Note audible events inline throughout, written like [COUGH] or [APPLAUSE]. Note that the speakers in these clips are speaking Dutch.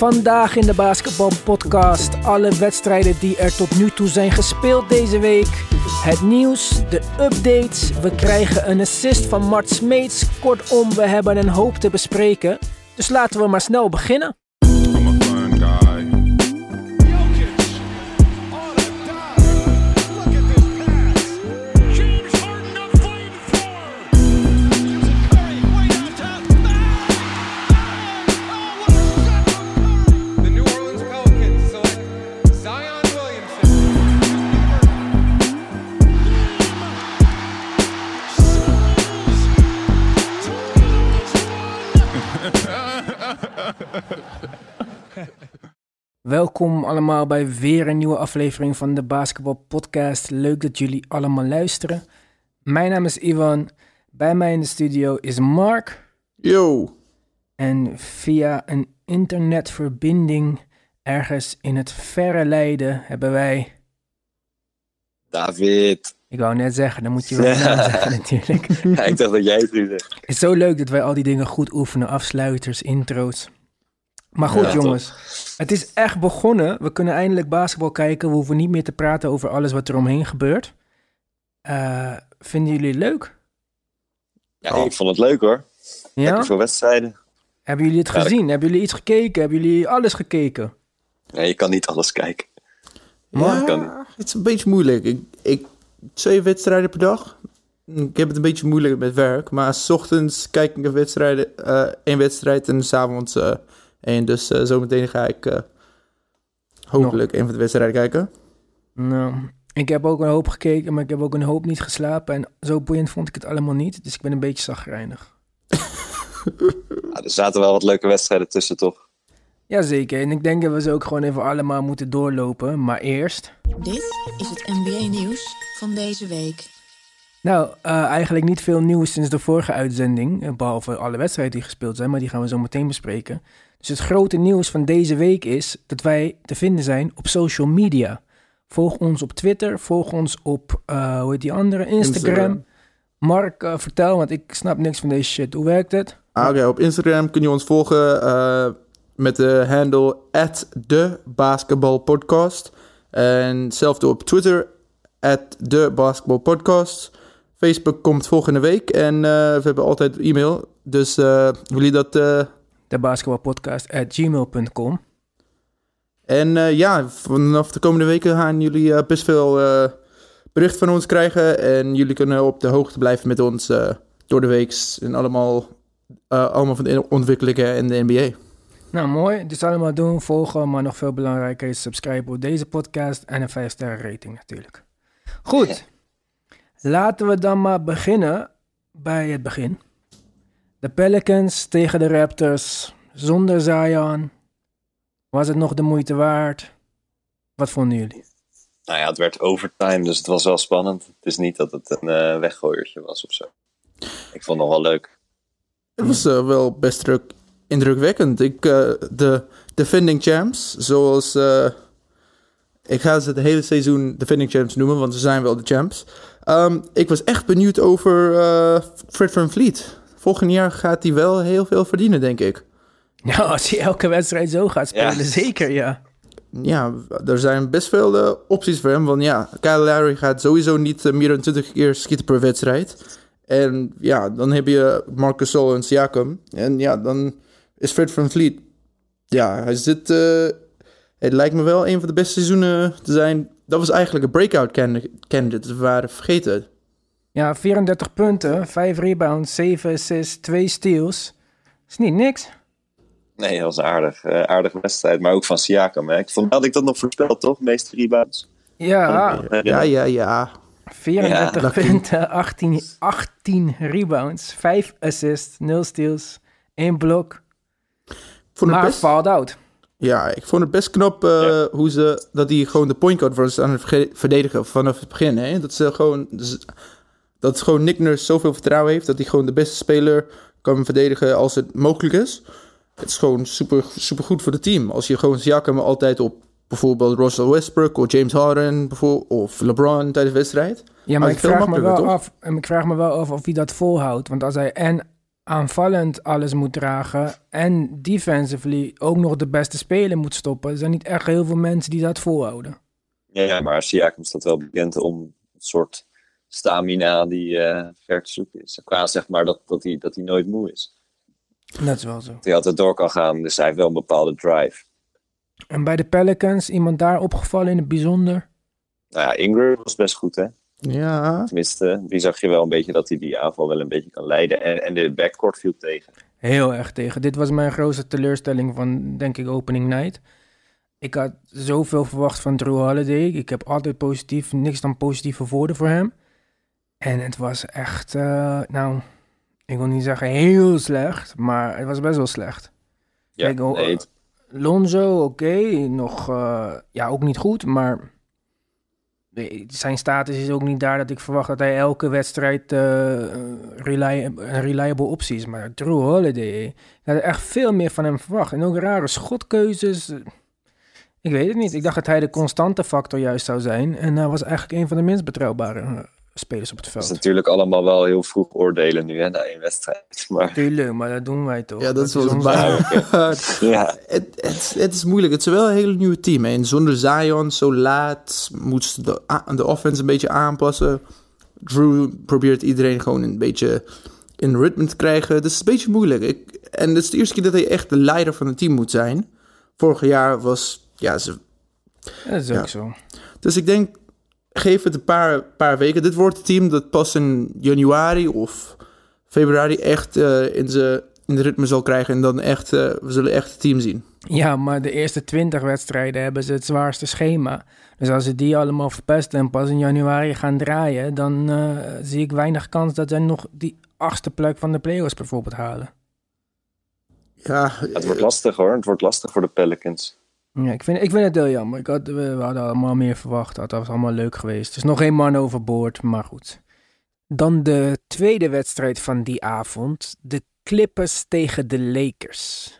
Vandaag in de basketbalpodcast alle wedstrijden die er tot nu toe zijn gespeeld deze week. Het nieuws, de updates, we krijgen een assist van Mart Smeets. Kortom, we hebben een hoop te bespreken. Dus laten we maar snel beginnen. Welkom allemaal bij weer een nieuwe aflevering van de Basketball Podcast. Leuk dat jullie allemaal luisteren. Mijn naam is Ivan. Bij mij in de studio is Mark. Yo. En via een internetverbinding ergens in het verre Leiden hebben wij... David. Ik wou net zeggen, dan moet je [LAUGHS] wel zeggen natuurlijk. Ja, ik dacht dat jij het ging zeggen. Het is zo leuk dat wij al die dingen goed oefenen. Afsluiters, intro's. Maar goed, Ja, jongens. Het is echt begonnen. We kunnen eindelijk basketbal kijken. We hoeven niet meer te praten over alles wat er omheen gebeurt. Eh, vinden jullie het leuk? Ja, ik vond het leuk hoor. Ja? Lekker veel wedstrijden. Hebben jullie het Ja, gezien? Hebben jullie iets gekeken? Hebben jullie alles gekeken? Nee, je kan niet alles kijken. Ja, kan. het is een beetje moeilijk. Ik, ik, twee wedstrijden per dag. Ik heb het een beetje moeilijk met werk. Maar s ochtends kijk ik een wedstrijden, eh één wedstrijd en s'avonds eh één. Dus eh, zometeen ga ik eh, hopelijk een van de wedstrijden kijken. Nou, ik heb ook een hoop gekeken, maar ik heb ook een hoop niet geslapen. En zo boeiend vond ik het allemaal niet. Dus ik ben een beetje zagrijnig. [LAUGHS] Ja, er zaten wel wat leuke wedstrijden tussen toch? Jazeker. En ik denk dat we ze ook gewoon even allemaal moeten doorlopen. Maar eerst... Dit is het NBA-nieuws van deze week. Nou, eh, eigenlijk niet veel nieuws sinds de vorige uitzending. eh, Behalve alle wedstrijden die gespeeld zijn, maar die gaan we zo meteen bespreken. Dus het grote nieuws van deze week is dat wij te vinden zijn op social media. Volg ons op Twitter, volg ons op, eh, hoe heet die andere, Instagram. Instagram. Mark, eh, vertel, want ik snap niks van deze shit. Hoe werkt het? Ah, Oké, op Instagram kun je ons volgen eh, met de handle @thebasketballpodcast En hetzelfde op Twitter, @thebasketballpodcast. Facebook komt volgende week en we hebben altijd e-mail. Dus eh jullie dat... De basketbalpodcast at gmail.com. en eh, ja, vanaf de komende weken gaan jullie eh, best veel eh bericht van ons krijgen. En jullie kunnen op de hoogte blijven met ons door de week. En allemaal, eh, allemaal van de ontwikkelingen in de NBA. Nou, mooi. Dus allemaal doen, volgen, maar nog veel belangrijker is subscriben op deze podcast en een 5 sterren rating natuurlijk. Goed. Laten we dan maar beginnen bij het begin. De Pelicans tegen de Raptors zonder Zion. Was het nog de moeite waard? Wat vonden jullie? Nou ja, het werd overtime, dus het was wel spannend. Het is niet dat het een eh, weggooiertje was of zo. Ik vond het nog wel leuk. Het was eh, wel best druk, indrukwekkend. Ik, eh, de defending champs, zoals... eh, ik ga ze het hele seizoen defending champs noemen, want ze zijn wel de champs. Ehm, ik was echt benieuwd over eh, Fred Van Vliet. Volgend jaar gaat hij wel heel veel verdienen, denk ik. [LAUGHS] Nou, als hij elke wedstrijd zo gaat spelen, Ja. zeker ja. Ja, er zijn best veel eh, opties voor hem. Want ja, Kyle Lowry gaat sowieso niet eh, meer dan 20 keer schieten per wedstrijd. En ja, dan heb je Marcus Gasol en Siakam. En ja, dan is Fred Van Vliet... Ja, hij zit... eh, het lijkt me wel een van de beste seizoenen te zijn. Dat was eigenlijk een breakout candidate. We waren vergeten. Ja, 34 punten, 5 rebounds, 7 assists, 2 steals. Is niet niks. Nee, dat was een aardig, eh, aardige wedstrijd. Maar ook van Siakam. Hè. Ik vond, had ik dat nog voorspeld, toch? Meeste rebounds. Ja, Ja, ja, ja. 34 Ja. punten, 18, 18 rebounds, 5 assists, 0 steals, 1 blok. Vond het Maar best, fouled out. ja, ik vond het best knap eh, Ja. hoe ze... Dat hij gewoon de point guard was aan het verdedigen vanaf het begin. Hè? Dat ze gewoon... dat gewoon Nick Nurse zoveel vertrouwen heeft... dat hij gewoon de beste speler kan verdedigen als het mogelijk is. Het is gewoon super, super goed voor het team. Als je gewoon Siakam altijd op bijvoorbeeld Russell Westbrook... of James Harden bijvoorbeeld, of LeBron tijdens de wedstrijd. Ja, maar ik vraag, me wel toch? af, en ik vraag me wel af of hij dat volhoudt. Want als hij en aanvallend alles moet dragen en defensively ook nog de beste speler moet stoppen. Er zijn niet echt heel veel mensen die dat volhouden. Ja, ja, maar Siakam staat wel bekend om een soort stamina die eh, ver te zoeken is. Qua zeg maar dat, dat, hij, dat hij nooit moe is. Dat is wel zo. Dat hij altijd door kan gaan, dus hij heeft wel een bepaalde drive. En bij de Pelicans, iemand daar opgevallen in het bijzonder? Nou ja, Ingram was best goed, hè? Ja, Tenminste, die zag je wel een beetje dat hij die aanval wel een beetje kan leiden. En, en de backcourt viel tegen. Heel erg tegen. Dit was mijn grootste teleurstelling van, denk ik, opening night. Ik had zoveel verwacht van Drew Holiday. Ik heb altijd positief, niks dan positieve woorden voor hem. En het was echt, eh, nou, ik wil niet zeggen heel slecht, maar het was best wel slecht. Ja, Kijk, oh, nee, Lonzo, oké, nog, eh, ja, ook niet goed, maar zijn status is ook niet daar dat ik verwacht dat hij elke wedstrijd eh, reli- een reliable optie is. Maar Drew Holiday, ik had echt veel meer van hem verwacht. En ook rare schotkeuzes. Ik weet het niet. Ik dacht dat hij de constante factor juist zou zijn. En hij was eigenlijk een van de minst betrouwbare spelers op het dat veld. is natuurlijk allemaal wel heel vroeg oordelen nu, hè, na één wedstrijd. [LAUGHS] Maar Tuurlijk, maar dat doen wij toch. ja dat is wel ons- waar. [LAUGHS] [LAUGHS] ja, Het, het, het is moeilijk. Het is wel een hele nieuwe team. En zonder Zion zo laat moet ze de, de offense een beetje aanpassen. Drew probeert iedereen gewoon een beetje in ritme te krijgen. Dat is een beetje moeilijk. Ik, en het is de eerste keer dat hij echt de leider van het team moet zijn. Vorig jaar was... Ja, ze, Ja, dat is ook Ja. zo. dus ik denk, geef het een paar, paar weken. Dit wordt het team dat pas in januari of februari echt eh, in, in de ritme zal krijgen. En dan echt, eh, we zullen echt het team zien. Ja, maar de eerste 20 wedstrijden hebben ze het zwaarste schema. Dus als ze die allemaal verpesten en pas in januari gaan draaien, dan eh, zie ik weinig kans dat zij nog die achtste plek van de playoffs bijvoorbeeld halen. Ja, het wordt lastig hoor. Het wordt lastig voor de Pelicans. Ja, ik vind, ik vind het heel jammer. Ik had, we, hadden allemaal meer verwacht. Dat was allemaal leuk geweest. Is nog geen man overboord, maar goed. Dan de tweede wedstrijd van die avond. De Clippers tegen de Lakers.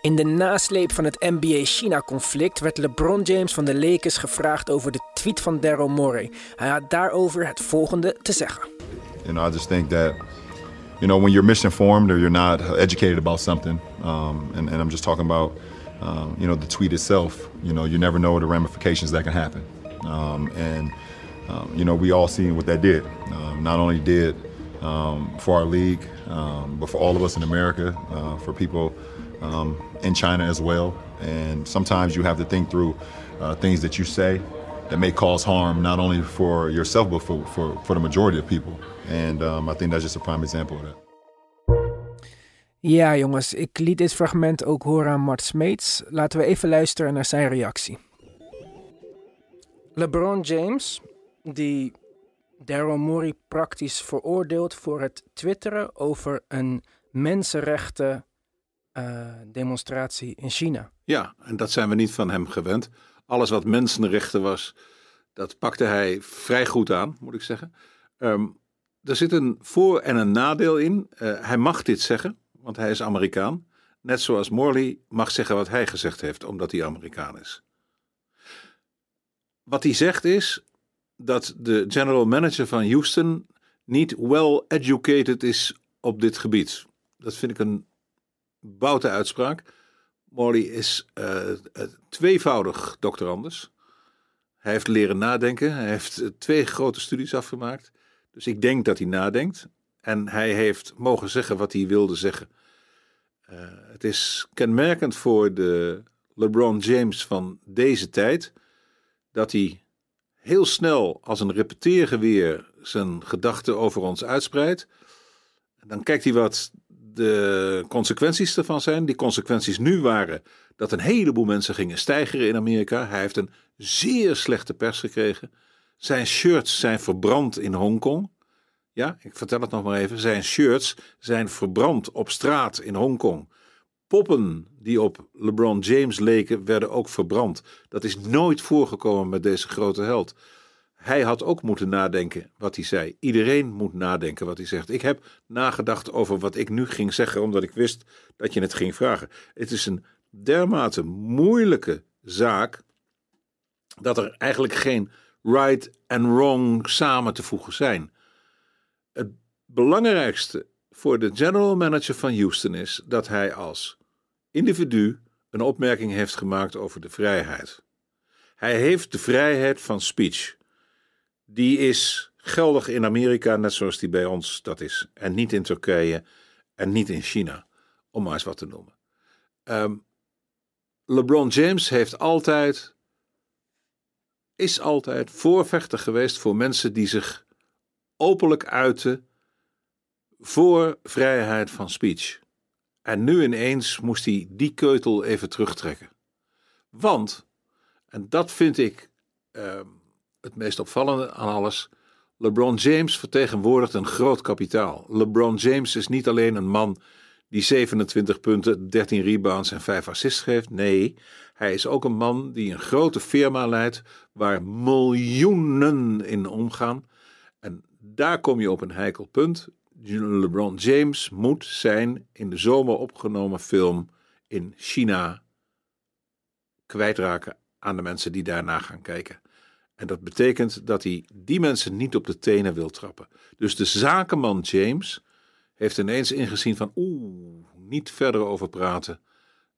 In de nasleep van het NBA-China-conflict werd LeBron James van de Lakers gevraagd over de tweet van Daryl Morey. Hij had daarover het volgende te zeggen. You know, I just think that, you know, when you're misinformed or you're not educated about something, um, and, and I'm just talking about, um, you know, the tweet itself, you know, you never know the ramifications that can happen. Um, and, um, you know, we all seen what that did. Um, not only did um, for our league, but for all of us in America, uh, for people in China as well. And sometimes you have to think through uh, things that you say that may cause harm not only for yourself but for, for, for the majority of people. And um, I think that's just a prime example of that. Ja, jongens, ik liet dit fragment ook horen aan Mart Smeets. Laten we even luisteren naar zijn reactie. LeBron James, die Daryl Morey praktisch veroordeelt voor het twitteren over een mensenrechten eh, demonstratie in China. Ja, en dat zijn we niet van hem gewend. Alles wat mensenrechten was, dat pakte hij vrij goed aan, moet ik zeggen. Ehm, er zit een voor- en een nadeel in. Eh, hij mag dit zeggen, want hij is Amerikaan. Net zoals Morley mag zeggen wat hij gezegd heeft, omdat hij Amerikaan is. Wat hij zegt is dat de general manager van Houston niet well educated is op dit gebied. Dat vind ik een boute uitspraak. Morley is eh, tweevoudig doctorandus. Hij heeft leren nadenken. Hij heeft eh, twee grote studies afgemaakt. Dus ik denk dat hij nadenkt. En hij heeft mogen zeggen wat hij wilde zeggen. Eh, het is kenmerkend voor de LeBron James van deze tijd dat hij heel snel als een repeteergeweer zijn gedachten over ons uitspreidt. Dan kijkt hij wat de consequenties ervan zijn. Die consequenties nu waren dat een heleboel mensen gingen stijgeren in Amerika. Hij heeft een zeer slechte pers gekregen. Zijn shirts zijn verbrand in Hongkong. Ja, ik vertel het nog maar even. Zijn shirts zijn verbrand op straat in Hongkong. Poppen die op LeBron James leken, werden ook verbrand. Dat is nooit voorgekomen met deze grote held. Hij had ook moeten nadenken wat hij zei. Iedereen moet nadenken wat hij zegt. Ik heb nagedacht over wat ik nu ging zeggen, omdat ik wist dat je het ging vragen. Het is een dermate moeilijke zaak dat er eigenlijk geen right en wrong samen te voegen zijn. Belangrijkste voor de general manager van Houston is dat hij als individu een opmerking heeft gemaakt over de vrijheid. Hij heeft de vrijheid van speech. Die is geldig in Amerika, net zoals die bij ons dat is. En niet in Turkije en niet in China, om maar eens wat te noemen. Ehm, LeBron James heeft altijd, is altijd voorvechter geweest voor mensen die zich openlijk uiten voor vrijheid van speech. En nu ineens moest hij die keutel even terugtrekken. Want, en dat vind ik ehm, het meest opvallende aan alles. LeBron James vertegenwoordigt een groot kapitaal. LeBron James is niet alleen een man die 27 punten, 13 rebounds en 5 assists geeft. Nee, hij is ook een man die een grote firma leidt waar miljoenen in omgaan. En daar kom je op een heikel punt. LeBron James moet zijn in de zomer opgenomen film in China kwijtraken aan de mensen die daarna gaan kijken. En dat betekent dat hij die mensen niet op de tenen wil trappen. Dus de zakenman James heeft ineens ingezien van oeh, niet verder over praten.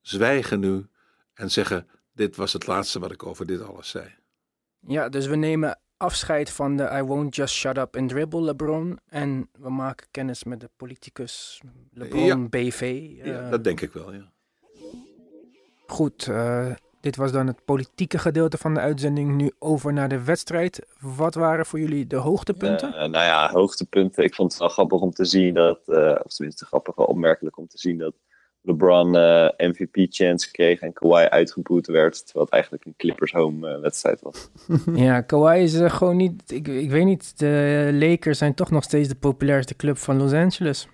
Zwijgen nu en zeggen dit was het laatste wat ik over dit alles zei. Ja, dus we nemen afscheid van de I won't just shut up and dribble LeBron. En we maken kennis met de politicus LeBron Ja. BV. Ja, eh, dat denk ik wel, ja. Goed, eh, dit was dan het politieke gedeelte van de uitzending. Nu over naar de wedstrijd. Wat waren voor jullie de hoogtepunten? Eh, nou ja, hoogtepunten. Ik vond het wel grappig om te zien dat, eh, of tenminste grappig, wel opmerkelijk om te zien dat LeBron eh, MVP-chance kreeg en Kawhi uitgeboet werd, terwijl het eigenlijk een Clippers home eh, wedstrijd was. [LAUGHS] Ja, Kawhi is eh, gewoon niet... Ik, ik weet niet, de Lakers zijn toch nog steeds de populairste club van Los Angeles.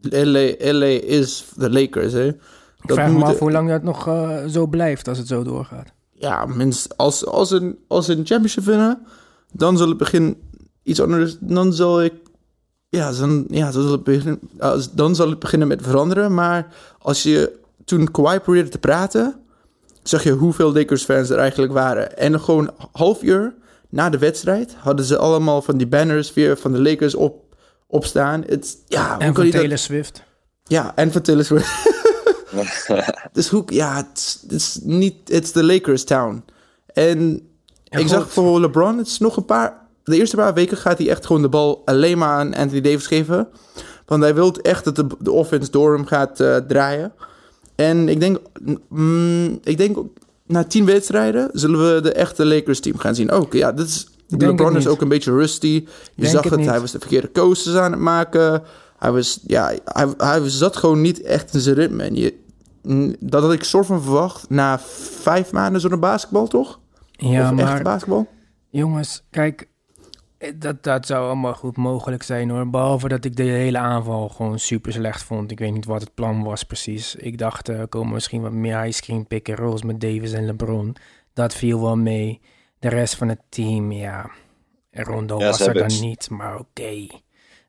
LA, LA is de Lakers, hè. Ik vraag me af hoe lang dat nog eh, zo blijft als het zo doorgaat. Ja, minst, als, als, een, als ze een championship winnen, dan zal het begin iets anders. Dan zal ik. Ja, dan, ja dan, zal het begin, als, dan zal het beginnen met veranderen. Maar als je toen Kawhi probeerde te praten, zag je hoeveel Lakers-fans er eigenlijk waren. En gewoon een half uur na de wedstrijd hadden ze allemaal van die banners weer van de Lakers op, opstaan. Het, ja, hoe En van je dat- Taylor Swift. ja, en van Taylor Swift. [LAUGHS] dus hoe, ja, het is- het is niet, het is de Lakers town. En Ja, ik goed. zag voor LeBron, het is nog een paar, de eerste paar weken gaat hij echt gewoon de bal alleen maar aan Anthony Davis geven. Want hij wil echt dat de, de offense door hem gaat eh, draaien. En ik denk, mm, ik denk na tien wedstrijden zullen we de echte Lakers team gaan zien. Ook ja, dit is, LeBron is ook een beetje rusty. Je Denk zag het hij was de verkeerde keuzes aan het maken. Hij was, ja, hij, hij zat gewoon niet echt in zijn ritme. En je, mm, dat had ik soort van verwacht na vijf maanden zonder basketbal, toch? Ja, of echt maar basketbal? jongens, kijk, dat, dat zou allemaal goed mogelijk zijn hoor. Behalve dat ik de hele aanval gewoon super slecht vond. Ik weet niet wat het plan was precies. Ik dacht, er komen misschien wat meer high-screen pick and rolls met Davis en LeBron. Dat viel wel mee. De rest van het team, ja, Rondo Ja, was er dan het- niet, maar oké.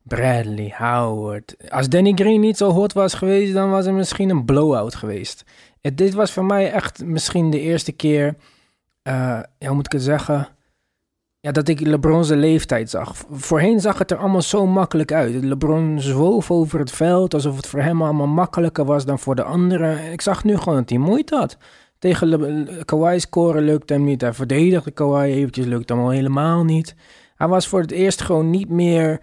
Bradley, Howard. Als Danny Green niet zo hot was geweest, dan was er misschien een blowout geweest. Het, dit was voor mij echt misschien de eerste keer, eh, ja, hoe moet ik het zeggen? Ja, dat ik LeBron zijn leeftijd zag. Voorheen zag het er allemaal zo makkelijk uit. LeBron zwoof over het veld alsof het voor hem allemaal makkelijker was dan voor de anderen. Ik zag nu gewoon dat hij moeite had. Tegen Kawhi scoren lukt hem niet. Hij verdedigde Kawhi eventjes, lukt hem al helemaal niet. Hij was voor het eerst gewoon niet meer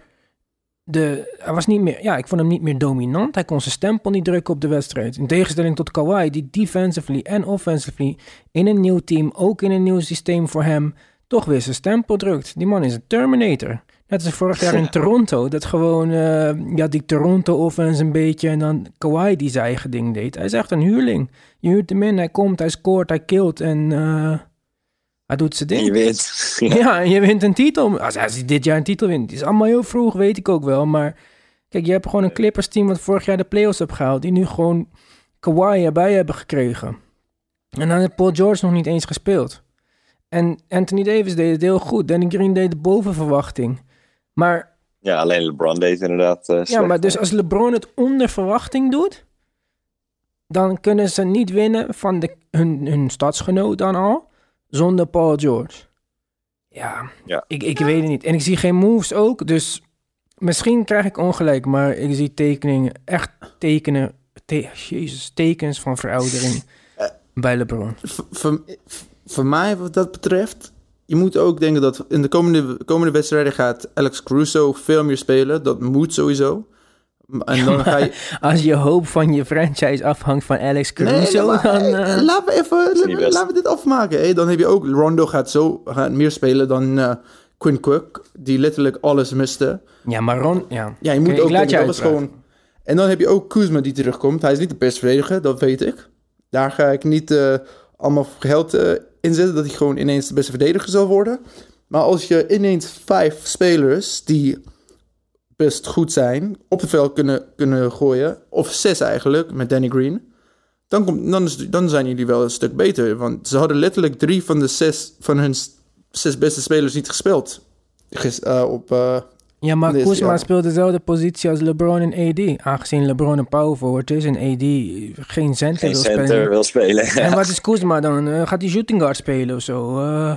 de... Hij was niet meer... Ja, ik vond hem niet meer dominant. Hij kon zijn stempel niet drukken op de wedstrijd. In tegenstelling tot Kawhi, die defensively en offensively in een nieuw team, ook in een nieuw systeem voor hem, toch weer zijn stempel drukt. Die man is een Terminator. Net als vorig jaar in Toronto. Dat gewoon, eh, ja, die Toronto offense een beetje en dan Kawhi die zijn eigen ding deed. Hij is echt een huurling. Je huurt hem in, hij komt, hij scoort, hij killt en eh, hij doet zijn ding. En je wint. [LAUGHS] Ja, en je wint een titel. Als hij dit jaar een titel wint, het is allemaal heel vroeg, weet ik ook wel. Maar kijk, je hebt gewoon een Clippers team wat vorig jaar de playoffs heeft gehaald, die nu gewoon Kawhi erbij hebben gekregen. En dan heeft Paul George nog niet eens gespeeld. En Anthony Davis deed het heel goed. Danny Green deed het boven verwachting. Maar Ja, alleen LeBron deed inderdaad eh, ja, maar dus als LeBron het onder verwachting doet, dan kunnen ze niet winnen van de, hun, hun stadsgenoot dan al, zonder Paul George. Ja, Ja. Ik, ik weet het niet. En ik zie geen moves ook, dus misschien krijg ik ongelijk, maar ik zie tekeningen, echt tekenen, te- jezus, tekens van veroudering bij LeBron. V- voor, mij, wat dat betreft, je moet ook denken dat in de komende, komende wedstrijden gaat Alex Caruso veel meer spelen. Dat moet sowieso. En dan ga je... Als je hoop van je franchise afhangt van Alex Caruso, maar, dan... eh, eh, laten we even niet laten, best. laten we dit afmaken. Hè? Dan heb je ook Rondo gaat zo gaat meer spelen dan eh, Quinn Cook, die letterlijk alles miste. ja, maar Ron... Ja, Ja, je moet ook laat denken, je dat gewoon... En dan heb je ook Kuzma die terugkomt. Hij is niet de beste verdediger, dat weet ik. Daar ga ik niet eh, allemaal geld eh in zetten dat hij gewoon ineens de beste verdediger zal worden. Maar als je ineens vijf spelers die best goed zijn op het veld kunnen, kunnen gooien, of zes eigenlijk met Danny Green, dan, komt, dan, is, dan zijn jullie wel een stuk beter. Want ze hadden letterlijk drie van de zes van hun zes beste spelers niet gespeeld. Eh, op, eh, Ja, maar ja. speelt dezelfde positie als LeBron en AD. Aangezien LeBron een power forward is en AD geen center Geen wil center spelen. wil spelen. En wat is Kuzma dan? Eh, gaat hij shooting guard spelen of zo? Eh,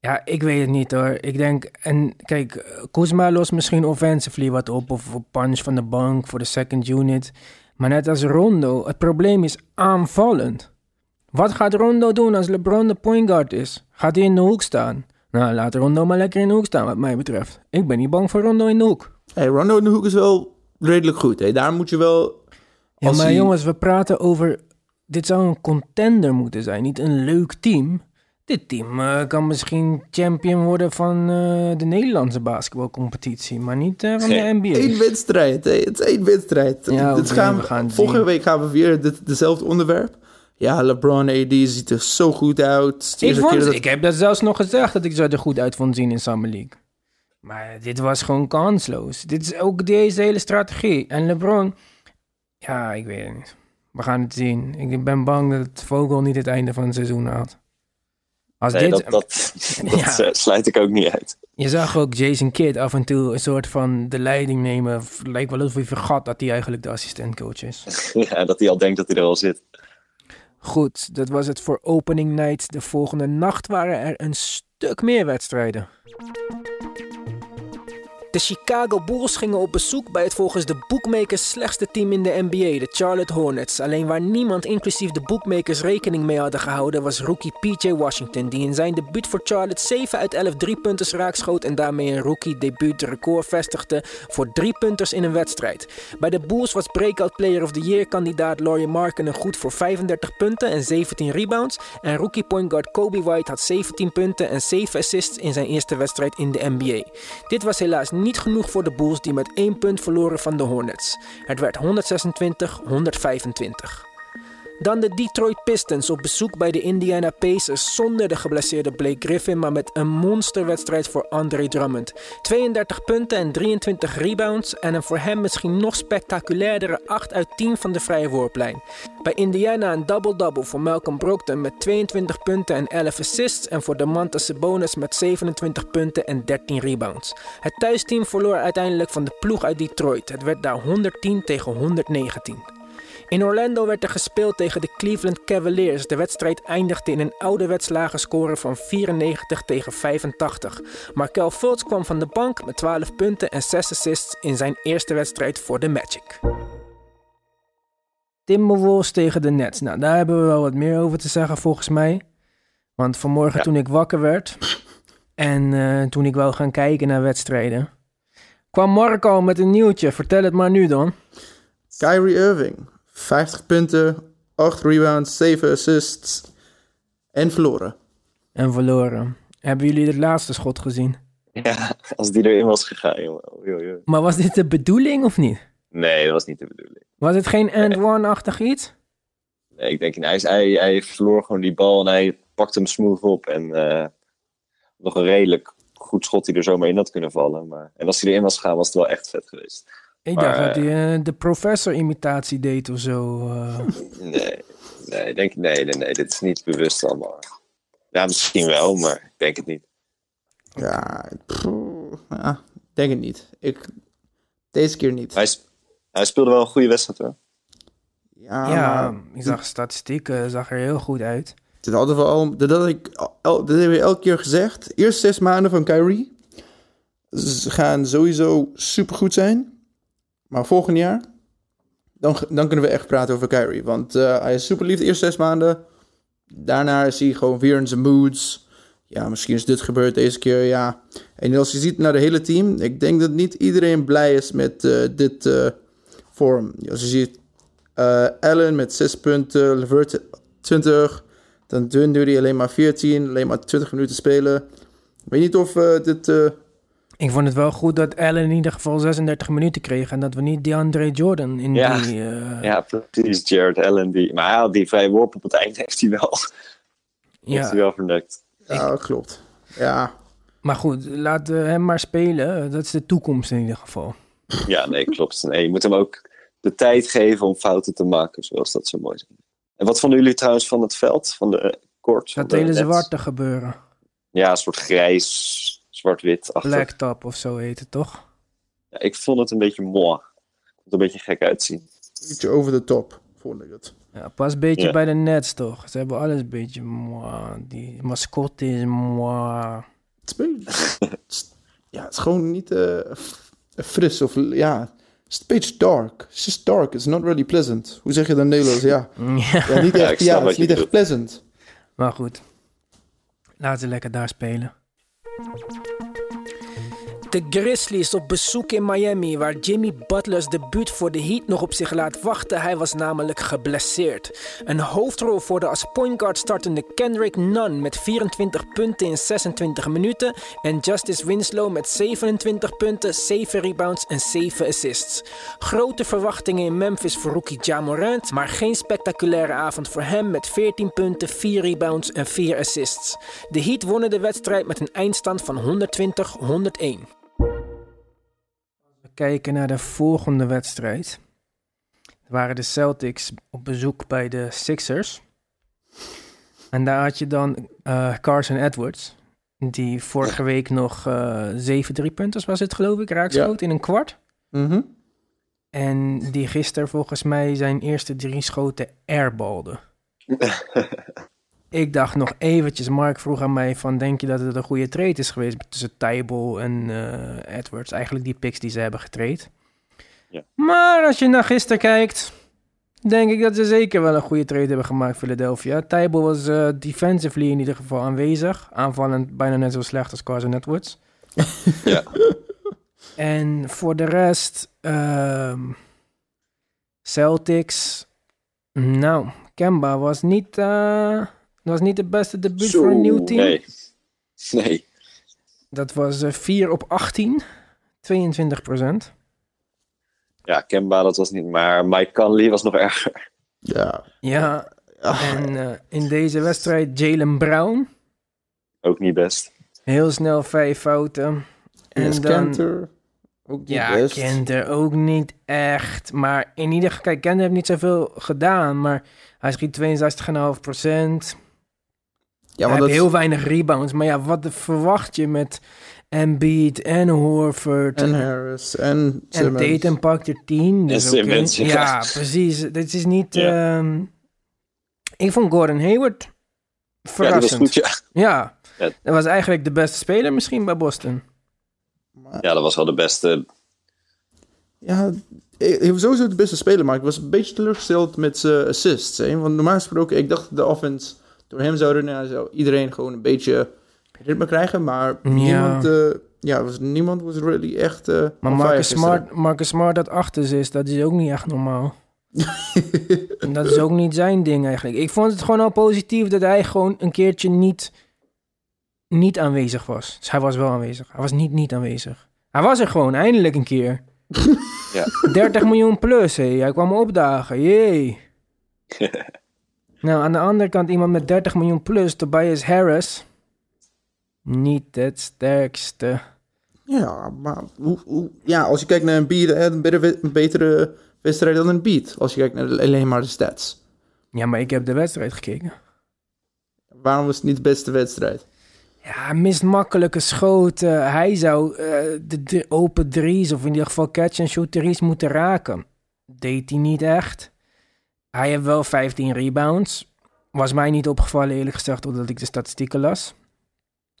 ja, ik weet het niet hoor. Ik denk, en kijk, Kuzma lost misschien offensively wat op. Of een punch van de bank voor de second unit. Maar net als Rondo, het probleem is aanvallend. Wat gaat Rondo doen als LeBron de point guard is? Gaat hij in de hoek staan? Nou, laat Rondo maar lekker in de hoek staan, wat mij betreft. Ik ben niet bang voor Rondo in de hoek. Hey, Rondo in de hoek is wel redelijk goed. Hè? Daar moet je wel... Ja, maar hij- jongens, we praten over... Dit zou een contender moeten zijn, niet een leuk team. Dit team eh, kan misschien champion worden van eh, de Nederlandse basketbalcompetitie, maar niet eh, van de NBA. Eén wedstrijd, hè? het is één wedstrijd. Ja, gaan, we gaan volgende zien. week gaan we weer dit, dezelfde onderwerp. Ja, LeBron AD ziet er zo goed uit. Ik, vond, dat- ik heb dat zelfs nog gezegd dat ik ze er goed uit vond zien in Summer League. Maar dit was gewoon kansloos. Dit is ook deze hele strategie. En LeBron, ja, ik weet het niet. We gaan het zien. Ik ben bang dat het Vogel niet het einde van het seizoen haalt. Als Nee, dit, dat, dat, [LAUGHS] dat Ja. eh, sluit ik ook niet uit. Je zag ook Jason Kidd af en toe een soort van de leiding nemen. Het lijkt wel alsof hij vergat dat hij eigenlijk de assistentcoach is. [LAUGHS] Ja, dat hij al denkt dat hij er al zit. Goed, dat was het voor opening night. De volgende nacht waren er een stuk meer wedstrijden. De Chicago Bulls gingen op bezoek bij het volgens de bookmakers slechtste team in de NBA, de Charlotte Hornets. Alleen waar niemand, inclusief de bookmakers, rekening mee hadden gehouden, was rookie PJ Washington, die in zijn debuut voor Charlotte 7 uit 11 driepunters raakschoot en daarmee een rookie debuut record vestigde voor driepunters in een wedstrijd. Bij de Bulls was Breakout Player of the Year kandidaat Laurie Markkinen goed voor 35 punten en 17 rebounds. En rookie point guard Kobe White had 17 punten en 7 assists in zijn eerste wedstrijd in de NBA. Dit was helaas niet genoeg voor de Bulls die met 1 punt verloren van de Hornets. Het werd 126-125. Dan de Detroit Pistons op bezoek bij de Indiana Pacers zonder de geblesseerde Blake Griffin, maar met een monsterwedstrijd voor Andre Drummond. 32 punten en 23 rebounds en een voor hem misschien nog spectaculairdere 8 uit 10 van de vrije worplijn. Bij Indiana een double-double voor Malcolm Brogdon met 22 punten en 11 assists en voor Domantas Sabonis met 27 punten en 13 rebounds. Het thuisteam verloor uiteindelijk van de ploeg uit Detroit. Het werd daar 110 tegen 119. In Orlando werd er gespeeld tegen de Cleveland Cavaliers. De wedstrijd eindigde in een ouderwets lage score van 94 tegen 85. Markel Fultz kwam van de bank met 12 punten en 6 assists in zijn eerste wedstrijd voor de Magic. Timberwolves tegen de Nets. Nou, daar hebben we wel wat meer over te zeggen volgens mij. Want vanmorgen Ja. toen ik wakker werd en eh, toen ik wou gaan kijken naar wedstrijden, kwam Marco met een nieuwtje. Vertel het maar nu dan. Kyrie Irving, 50 punten, 8 rebounds, 7 assists en verloren. En verloren. Hebben jullie het laatste schot gezien? Ja, als die erin was gegaan, jongen. Maar was dit de bedoeling of niet? Nee, dat was niet de bedoeling. Was het geen end one-achtig iets? Nee, ik denk, hij, is- hij, hij verloor gewoon die bal en hij pakte hem smooth op. En eh, nog een redelijk goed schot die er zomaar in had kunnen vallen. Maar, en als hij erin was gegaan, was het wel echt vet geweest. Ik Maar, dacht dat eh, hij eh, de professor-imitatie deed of zo. eh. [LAUGHS] Nee, nee, ik denk, nee, nee, nee, dit is niet bewust allemaal. Ja, misschien wel, maar ik denk het niet. Ja, pff, ja, denk het niet. Ik, deze keer niet. Hij, sp- hij speelde wel een goede wedstrijd hoor. Ja, ja, maar ik zag statistieken, zag er heel goed uit. dit hadden we al, dit, had ik, al, hebben we elke keer gezegd. Eerst zes maanden van Kyrie. Ze gaan sowieso supergoed zijn. Maar volgend jaar, dan, dan kunnen we echt praten over Kyrie. Want eh, hij is super lief de eerste zes maanden. Daarna is hij gewoon weer in zijn moods. Ja, misschien is dit gebeurd deze keer, ja. En als je ziet naar de hele team, ik denk dat niet iedereen blij is met eh, dit eh vorm. Als je ziet Allen met 6 punten, Levert 20, dan Dunleary alleen maar 14, alleen maar 20 minuten spelen. Ik weet niet of dit... eh, Ik vond het wel goed dat Allen in ieder geval 36 minuten kreeg en dat we niet DeAndre Jordan in Ja. die... eh, Ja, precies. Jared Allen. Die, maar ja, die vrije worp op het eind heeft hij wel, [LAUGHS] heeft hij ja. wel verneukt. ja, klopt. Ja, Maar goed, laten we hem maar spelen. Dat is de toekomst in ieder geval. Ja, nee, klopt. Nee, je moet hem ook de tijd geven om fouten te maken, zoals dat zo mooi is. En wat vonden jullie trouwens van het veld, van de eh, court? van Dat hele zwarte gebeuren. Ja, een soort grijs, zwart-wit. achter. Blacktop of zo heet het toch? Ja, ik vond het een beetje mooi. Het er een beetje gek uitzien. iets over de top, vond ik het. Ja, pas een beetje Ja. bij de Nets toch? Ze hebben alles een beetje... mwah. Die mascotte is... mwah. Het is, beetje- [LAUGHS] ja, het is gewoon niet eh, f- fris of... Ja, het is een beetje dark. It's just dark. It's not really pleasant. Hoe zeg je dat in Nederlands? Ja, Ja, [LAUGHS] ja niet echt, ja, het is niet echt pleasant. maar goed. Laten ze lekker daar spelen. Thank you. De Grizzlies op bezoek in Miami, waar Jimmy Butler's debuut voor de Heat nog op zich laat wachten. Hij was namelijk geblesseerd. Een hoofdrol voor de als point guard startende Kendrick Nunn met 24 punten in 26 minuten. En Justice Winslow met 27 punten, 7 rebounds en 7 assists. Grote verwachtingen in Memphis voor rookie Ja Morant, maar geen spectaculaire avond voor hem met 14 punten, 4 rebounds en 4 assists. De Heat wonnen de wedstrijd met een eindstand van 120-101. Kijken naar de volgende wedstrijd. Waren de Celtics op bezoek bij de Sixers. En daar had je dan eh, Carson Edwards. Die vorige week nog eh 7 driepunters was het geloof ik, raakschoot in een kwart. Mhm. En die gisteren volgens mij zijn eerste drie schoten airbalde. [LAUGHS] ik dacht nog eventjes, Mark vroeg aan mij van, denk je dat het een goede trade is geweest tussen Tybal en eh, Edwards? Eigenlijk die picks die ze hebben getraind. Ja. Maar als je naar gisteren kijkt, denk ik dat ze zeker wel een goede trade hebben gemaakt, Philadelphia. Tybal was eh, defensively in ieder geval aanwezig. Aanvallend bijna net zo slecht als Carson Edwards. [LAUGHS] Ja. En voor de rest, ehm, Celtics. Nou, Kemba was niet, eh, was niet de beste debuut Zo, voor een nieuw team. Nee. Nee. Dat was eh, 4 op 18, 22 procent. Ja, Kemba dat was niet, maar Mike Conley was nog erger. Ja. Ja, Ah, en eh, in deze wedstrijd Jalen Brown. Ook niet best. Heel snel vijf fouten. En dan, Kanter, ook niet ja, best. Kenter ook niet echt. Maar in ieder geval, kijk, Kenter heeft niet zoveel gedaan. Maar hij schiet 62,5 procent. Ja, hij want heeft dat heel weinig rebounds. Maar ja, wat verwacht je met Embiid en Horford? En Harris en En Simmons. Tatum pakt er 10. Dus En Simmons, oké. ja. Ja, precies. Dit is niet... Ehm, ik vond Gordon Hayward Ja, die was verrassend. goed, ja. Ja, Ja. dat was eigenlijk de beste speler misschien bij Boston. Ja, dat was wel de beste. Ja, hij hij was sowieso de beste speler, maar ik was een beetje teleurgesteld met zijn assists. Hè? Want normaal gesproken, ik dacht de offense door hem zou runnen, zou iedereen gewoon een beetje ritme krijgen. Maar Ja. niemand, eh, ja, was, niemand was really echt. eh, Maar Marcus. Smart, Marcus Smart dat achter is, dat is ook niet echt normaal. [LAUGHS] En dat is ook niet zijn ding eigenlijk. Ik vond het gewoon al positief dat hij gewoon een keertje niet, niet aanwezig was. Dus hij was wel aanwezig. Hij was niet niet aanwezig. Hij was er gewoon, eindelijk een keer. [LAUGHS] Ja. [LAUGHS] 30 miljoen plus, hé. Hij kwam opdagen, jee. Nou, aan de andere kant iemand met 30 miljoen plus, Tobias Harris. Niet het sterkste. Ja, maar hoe, hoe, ja, als je kijkt naar een beat, een betere, een betere wedstrijd dan een beat. Als je kijkt naar alleen maar de stats. Ja, maar ik heb de wedstrijd gekeken. Waarom was het niet de beste wedstrijd? Ja, mist makkelijke schoten. Hij zou eh, de, de open drie's, of in ieder geval catch and shoot drie's moeten raken. Deed hij niet echt. Hij heeft wel 15 rebounds. Was mij niet opgevallen, eerlijk gezegd, doordat ik de statistieken las.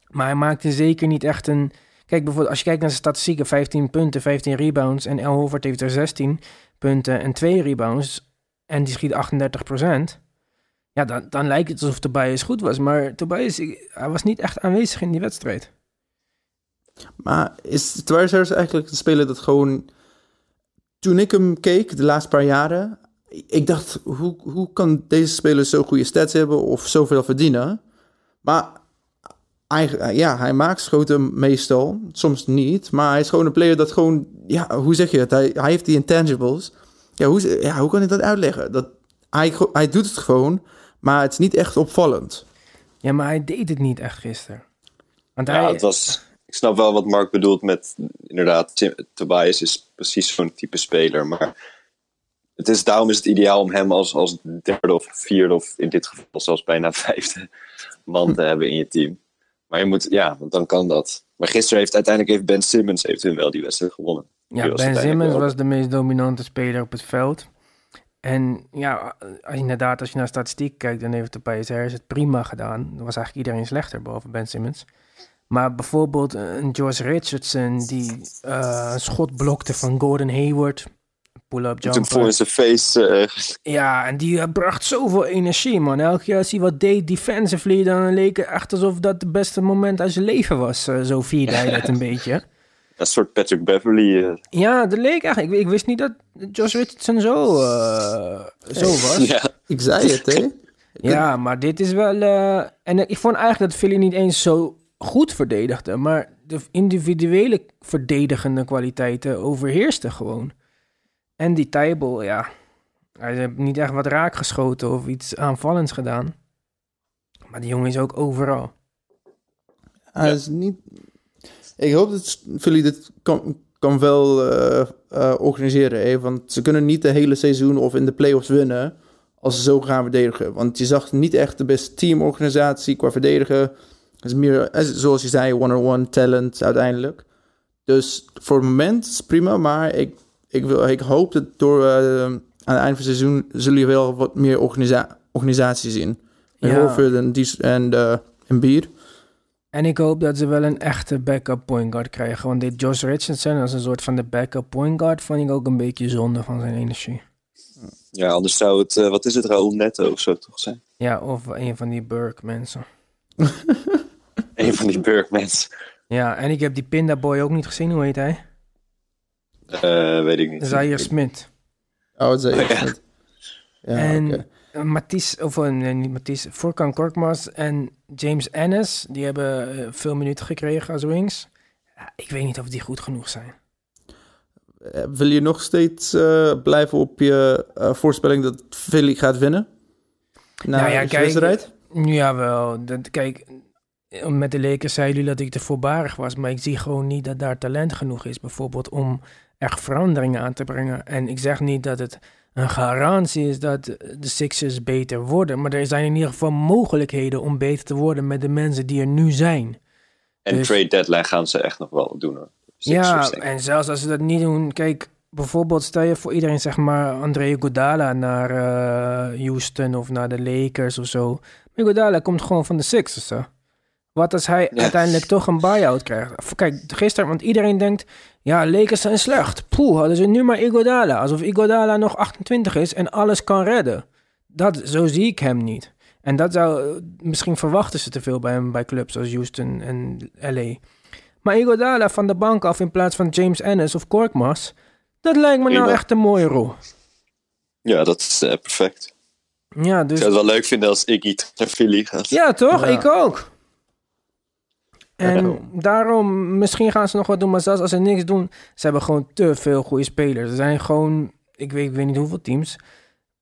Maar hij maakte zeker niet echt een... Kijk, bijvoorbeeld als je kijkt naar zijn statistieken, 15 punten, 15 rebounds. En El Horford heeft er 16 punten en 2 rebounds. En die schiet 38% Ja, dan, dan lijkt het alsof Tobias goed was. Maar Tobias, hij was niet echt aanwezig in die wedstrijd. Maar is Tobias eigenlijk een speler dat gewoon... Toen ik hem keek, de laatste paar jaren... Ik dacht, hoe, hoe kan deze speler zo goede stats hebben of zoveel verdienen? Maar eigenlijk, ja, hij maakt schoten meestal. Soms niet. Maar hij is gewoon een player dat gewoon... Ja, hoe zeg je het? Hij, hij heeft die intangibles. Ja hoe, ja, hoe kan ik dat uitleggen? Dat, hij, hij doet het gewoon, maar het is niet echt opvallend. Ja, maar hij deed het niet echt gisteren. Want Ja, hij, het was, ik snap wel wat Mark bedoelt met, inderdaad, Tim- Tobias is precies zo'n type speler. Maar het is, daarom is het ideaal om hem als, als derde of vierde, of in dit geval zelfs bijna [LAUGHS] vijfde man te hebben in je team. Maar je moet, ja, want dan kan dat. Maar gisteren heeft uiteindelijk heeft Ben Simmons heeft hun wel die wedstrijd gewonnen. Ja, was Ben Simmons was de meest dominante speler op het veld. En ja, als je inderdaad, als je naar statistiek kijkt, dan heeft Tobias Harris het prima gedaan. Er was eigenlijk iedereen slechter, behalve Ben Simmons. Maar bijvoorbeeld eh, een George Richardson, die eh, een schot blokte van Gordon Hayward. Pull-up Toen voor zijn face. eh, Ja, en die eh, bracht zoveel energie, man. Elke keer als hij wat deed defensively, dan leek het echt alsof dat het beste moment uit zijn leven was. Eh, zo vierde hij dat een [LAUGHS] beetje. een soort Patrick Beverly. Ja, dat leek eigenlijk. Ik, ik wist niet dat Josh Richardson zo, zo was. Ja. ja. Ik zei het, hè? [LAUGHS] maar dit is wel... eh, en ik vond eigenlijk dat Philly niet eens zo goed verdedigde. Maar de individuele verdedigende kwaliteiten overheersten gewoon. En die Tybal, ja... Hij heeft niet echt wat raak geschoten of iets aanvallends gedaan. Maar die jongen is ook overal. Hij is niet... Ik hoop dat Philly dit kan, kan wel eh, eh, organiseren, hè? want ze kunnen niet de hele seizoen of in de playoffs winnen als ze zo gaan verdedigen. Want je zag niet echt de beste teamorganisatie qua verdedigen. Het is meer, eh, zoals je zei, one-on-one talent uiteindelijk. Dus voor het moment is het prima, maar ik, ik, wil, ik hoop dat door eh, aan het eind van het seizoen zullen je wel wat meer organisa organisatie zien. Ja. Horford en, Dies- en, eh en Bier. En ik hoop dat ze wel een echte backup point guard krijgen. Want dit Josh Richardson als een soort van de backup point guard... vond ik ook een beetje zonde van zijn energie. ja, anders zou het, eh, wat is het, Raoul Netto of zo toch zijn? Ja, of een van die Burke mensen. [LAUGHS] Een van die Burgmans. Ja, en ik heb die Pinda Boy ook niet gezien. Hoe heet hij? Eh weet ik niet. Zaire Smith. Oh, zei Oh. Ja, en uh, Matisse, of eh, nee, niet Matisse, Furkan Korkmaz en James Ennis, die hebben eh, veel minuten gekregen als wings. Ik weet niet of die goed genoeg zijn. Eh, Wil je nog steeds eh, blijven op je eh, voorspelling dat Philly gaat winnen? Na Nou ja, de kijk, wedstrijd? Jawel, dat, kijk, eh, met de Lakers zeiden jullie dat ik te voorbarig was, maar ik zie gewoon niet dat daar talent genoeg is, bijvoorbeeld om echt veranderingen aan te brengen. En ik zeg niet dat het een garantie is dat de Sixers beter worden, maar er zijn in ieder geval mogelijkheden om beter te worden met de mensen die er nu zijn. En Dus- trade deadline gaan ze echt nog wel doen hoor. Ja, Sixers, en zelfs als ze dat niet doen, kijk, bijvoorbeeld stel je voor iedereen, zeg maar, André Godala naar eh, Houston of naar de Lakers of zo. Maar Godala komt gewoon van de Sixers, hè. Wat als hij Ja. uiteindelijk toch een buy-out krijgt? Kijk, gisteren, want iedereen denkt, ja, Lakers zijn slecht. Poeh, hadden ze nu maar Iguodala. Alsof Iguodala nog 28 is en alles kan redden. Dat, zo zie ik hem niet. En dat zou, misschien verwachten ze te veel bij hem bij clubs als Houston en LA. Maar Iguodala van de bank af in plaats van James Ennis of Korkmaz, dat lijkt me nou echt een mooie rol. Ja, dat is eh, perfect. Ja, Ik dus... zou het wel leuk vinden als Iggy naar Philly gaat. Ja, toch? Ja. Ik ook. En daarom, misschien gaan ze nog wat doen, maar zelfs als ze niks doen, ze hebben gewoon te veel goede spelers. Er zijn gewoon, ik weet, ik weet niet hoeveel teams,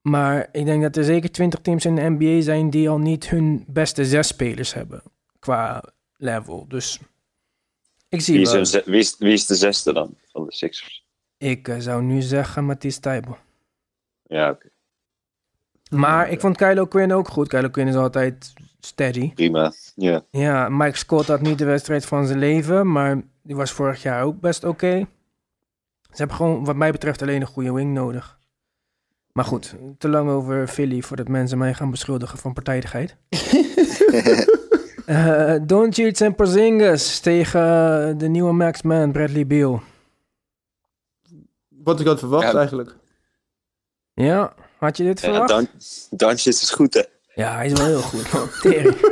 maar ik denk dat er zeker 20 teams in de NBA zijn die al niet hun beste zes spelers hebben qua level. Dus ik zie Wie is, wel. wie, is, wie is de zesde dan van de Sixers? Ik eh, zou nu zeggen Matisse Tybal. Ja, oké. Maar ik vond Kylo Quinn ook goed. Kylo Quinn is altijd steady. prima. Ja. Ja, Mike Scott had niet de wedstrijd van zijn leven, maar die was vorig jaar ook best oké. Ze hebben gewoon, wat mij betreft, alleen een goede wing nodig. Maar goed, te lang over Philly voordat mensen mij gaan beschuldigen van partijdigheid. [LAUGHS] Eh Doncic en Porzingis tegen de nieuwe Max Man, Bradley Beal. Wat ik had verwacht Ja. eigenlijk. Ja, had je dit Ja, verwacht? Dan, Doncic is goed, hè? Ja, hij is wel heel goed. man. [LAUGHS] Tering. [LAUGHS]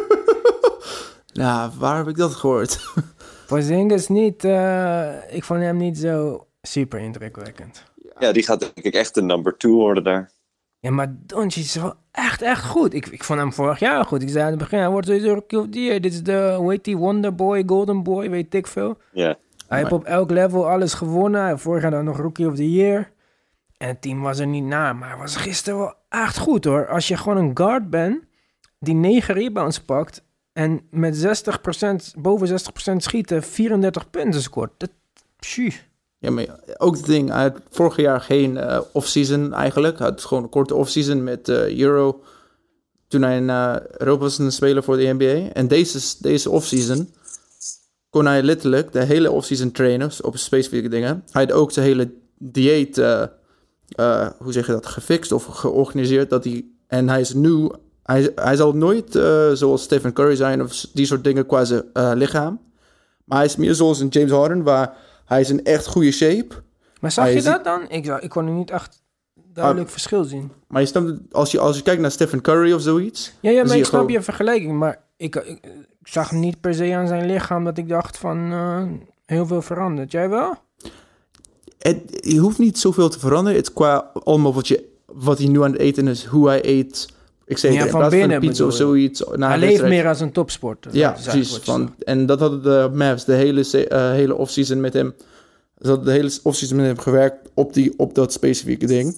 Nou, waar heb ik dat gehoord? [LAUGHS] Porzingis niet, eh, ik vond hem niet zo super indrukwekkend. Ja, die gaat denk ik echt de number two worden daar. Ja, maar Doncic is wel echt, echt goed. Ik, ik vond hem vorig jaar goed. Ik zei aan het begin, hij wordt sowieso rookie of the year. Dit is de, hoe heet die, Wonder Boy, Golden Boy, weet ik veel. Ja. Hij heeft op elk level alles gewonnen. Vorig jaar dan nog Rookie of the Year. En het team was er niet na, maar hij was gisteren wel echt goed hoor. Als je gewoon een guard bent die 9 rebounds pakt en met 60%, boven 60% schieten 34 punten scoort. Dat. Ja, maar ook het ding, had vorig jaar geen eh off-season eigenlijk. Hij had gewoon een korte off-season met eh, Euro. Toen hij in eh, Europa was een speler voor de NBA. En deze, deze off-season kon hij letterlijk de hele off-season trainen op specifieke dingen. Hij had ook de hele dieet, eh, hoe zeg je dat, gefixt of georganiseerd. Dat hij, en hij is nu, hij, hij zal nooit eh, zoals Stephen Curry zijn of die soort dingen qua zijn eh, lichaam. Maar hij is meer zoals een James Harden, waar hij is in echt goede shape. Maar zag je dat dan? Ik, ik kon er niet echt duidelijk Ah. verschil zien. Maar je het, als je, als je kijkt naar Stephen Curry of zoiets. Ja, ja maar ik snap gewoon- je vergelijking. Maar ik, ik, ik zag niet per se aan zijn lichaam dat ik dacht van heel veel veranderd. Jij wel? Het, je hoeft niet zoveel te veranderen. Het qua allemaal wat, je, wat hij nu aan het eten is, hoe hij eet. Ik Ja, in van plaats binnen een pizza of zoiets. na hij leeft meer als een topsporter. Ja, precies. Van, en dat hadden de Mavs de hele, eh, hele offseason met hem. Ze hadden de hele offseason met hem gewerkt op, die, op dat specifieke ding.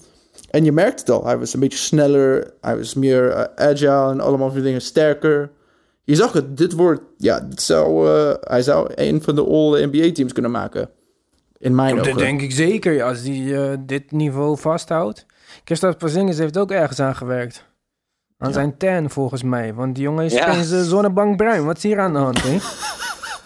En je merkt het al. Hij was een beetje sneller. Hij was meer eh, agile en allemaal van die dingen sterker. Je zag het. Dit wordt... Ja, dit zou, eh, hij zou een van de all-NBA-teams kunnen maken. In mijn Dat ogen. denk ik zeker, als hij eh, dit niveau vasthoudt. Christophe Porzingis heeft ook ergens aan gewerkt. Aan zijn tan, volgens mij. Want die jongen is Ja. opeens eh, zonnebank bruin. Wat is hier aan de hand, hè?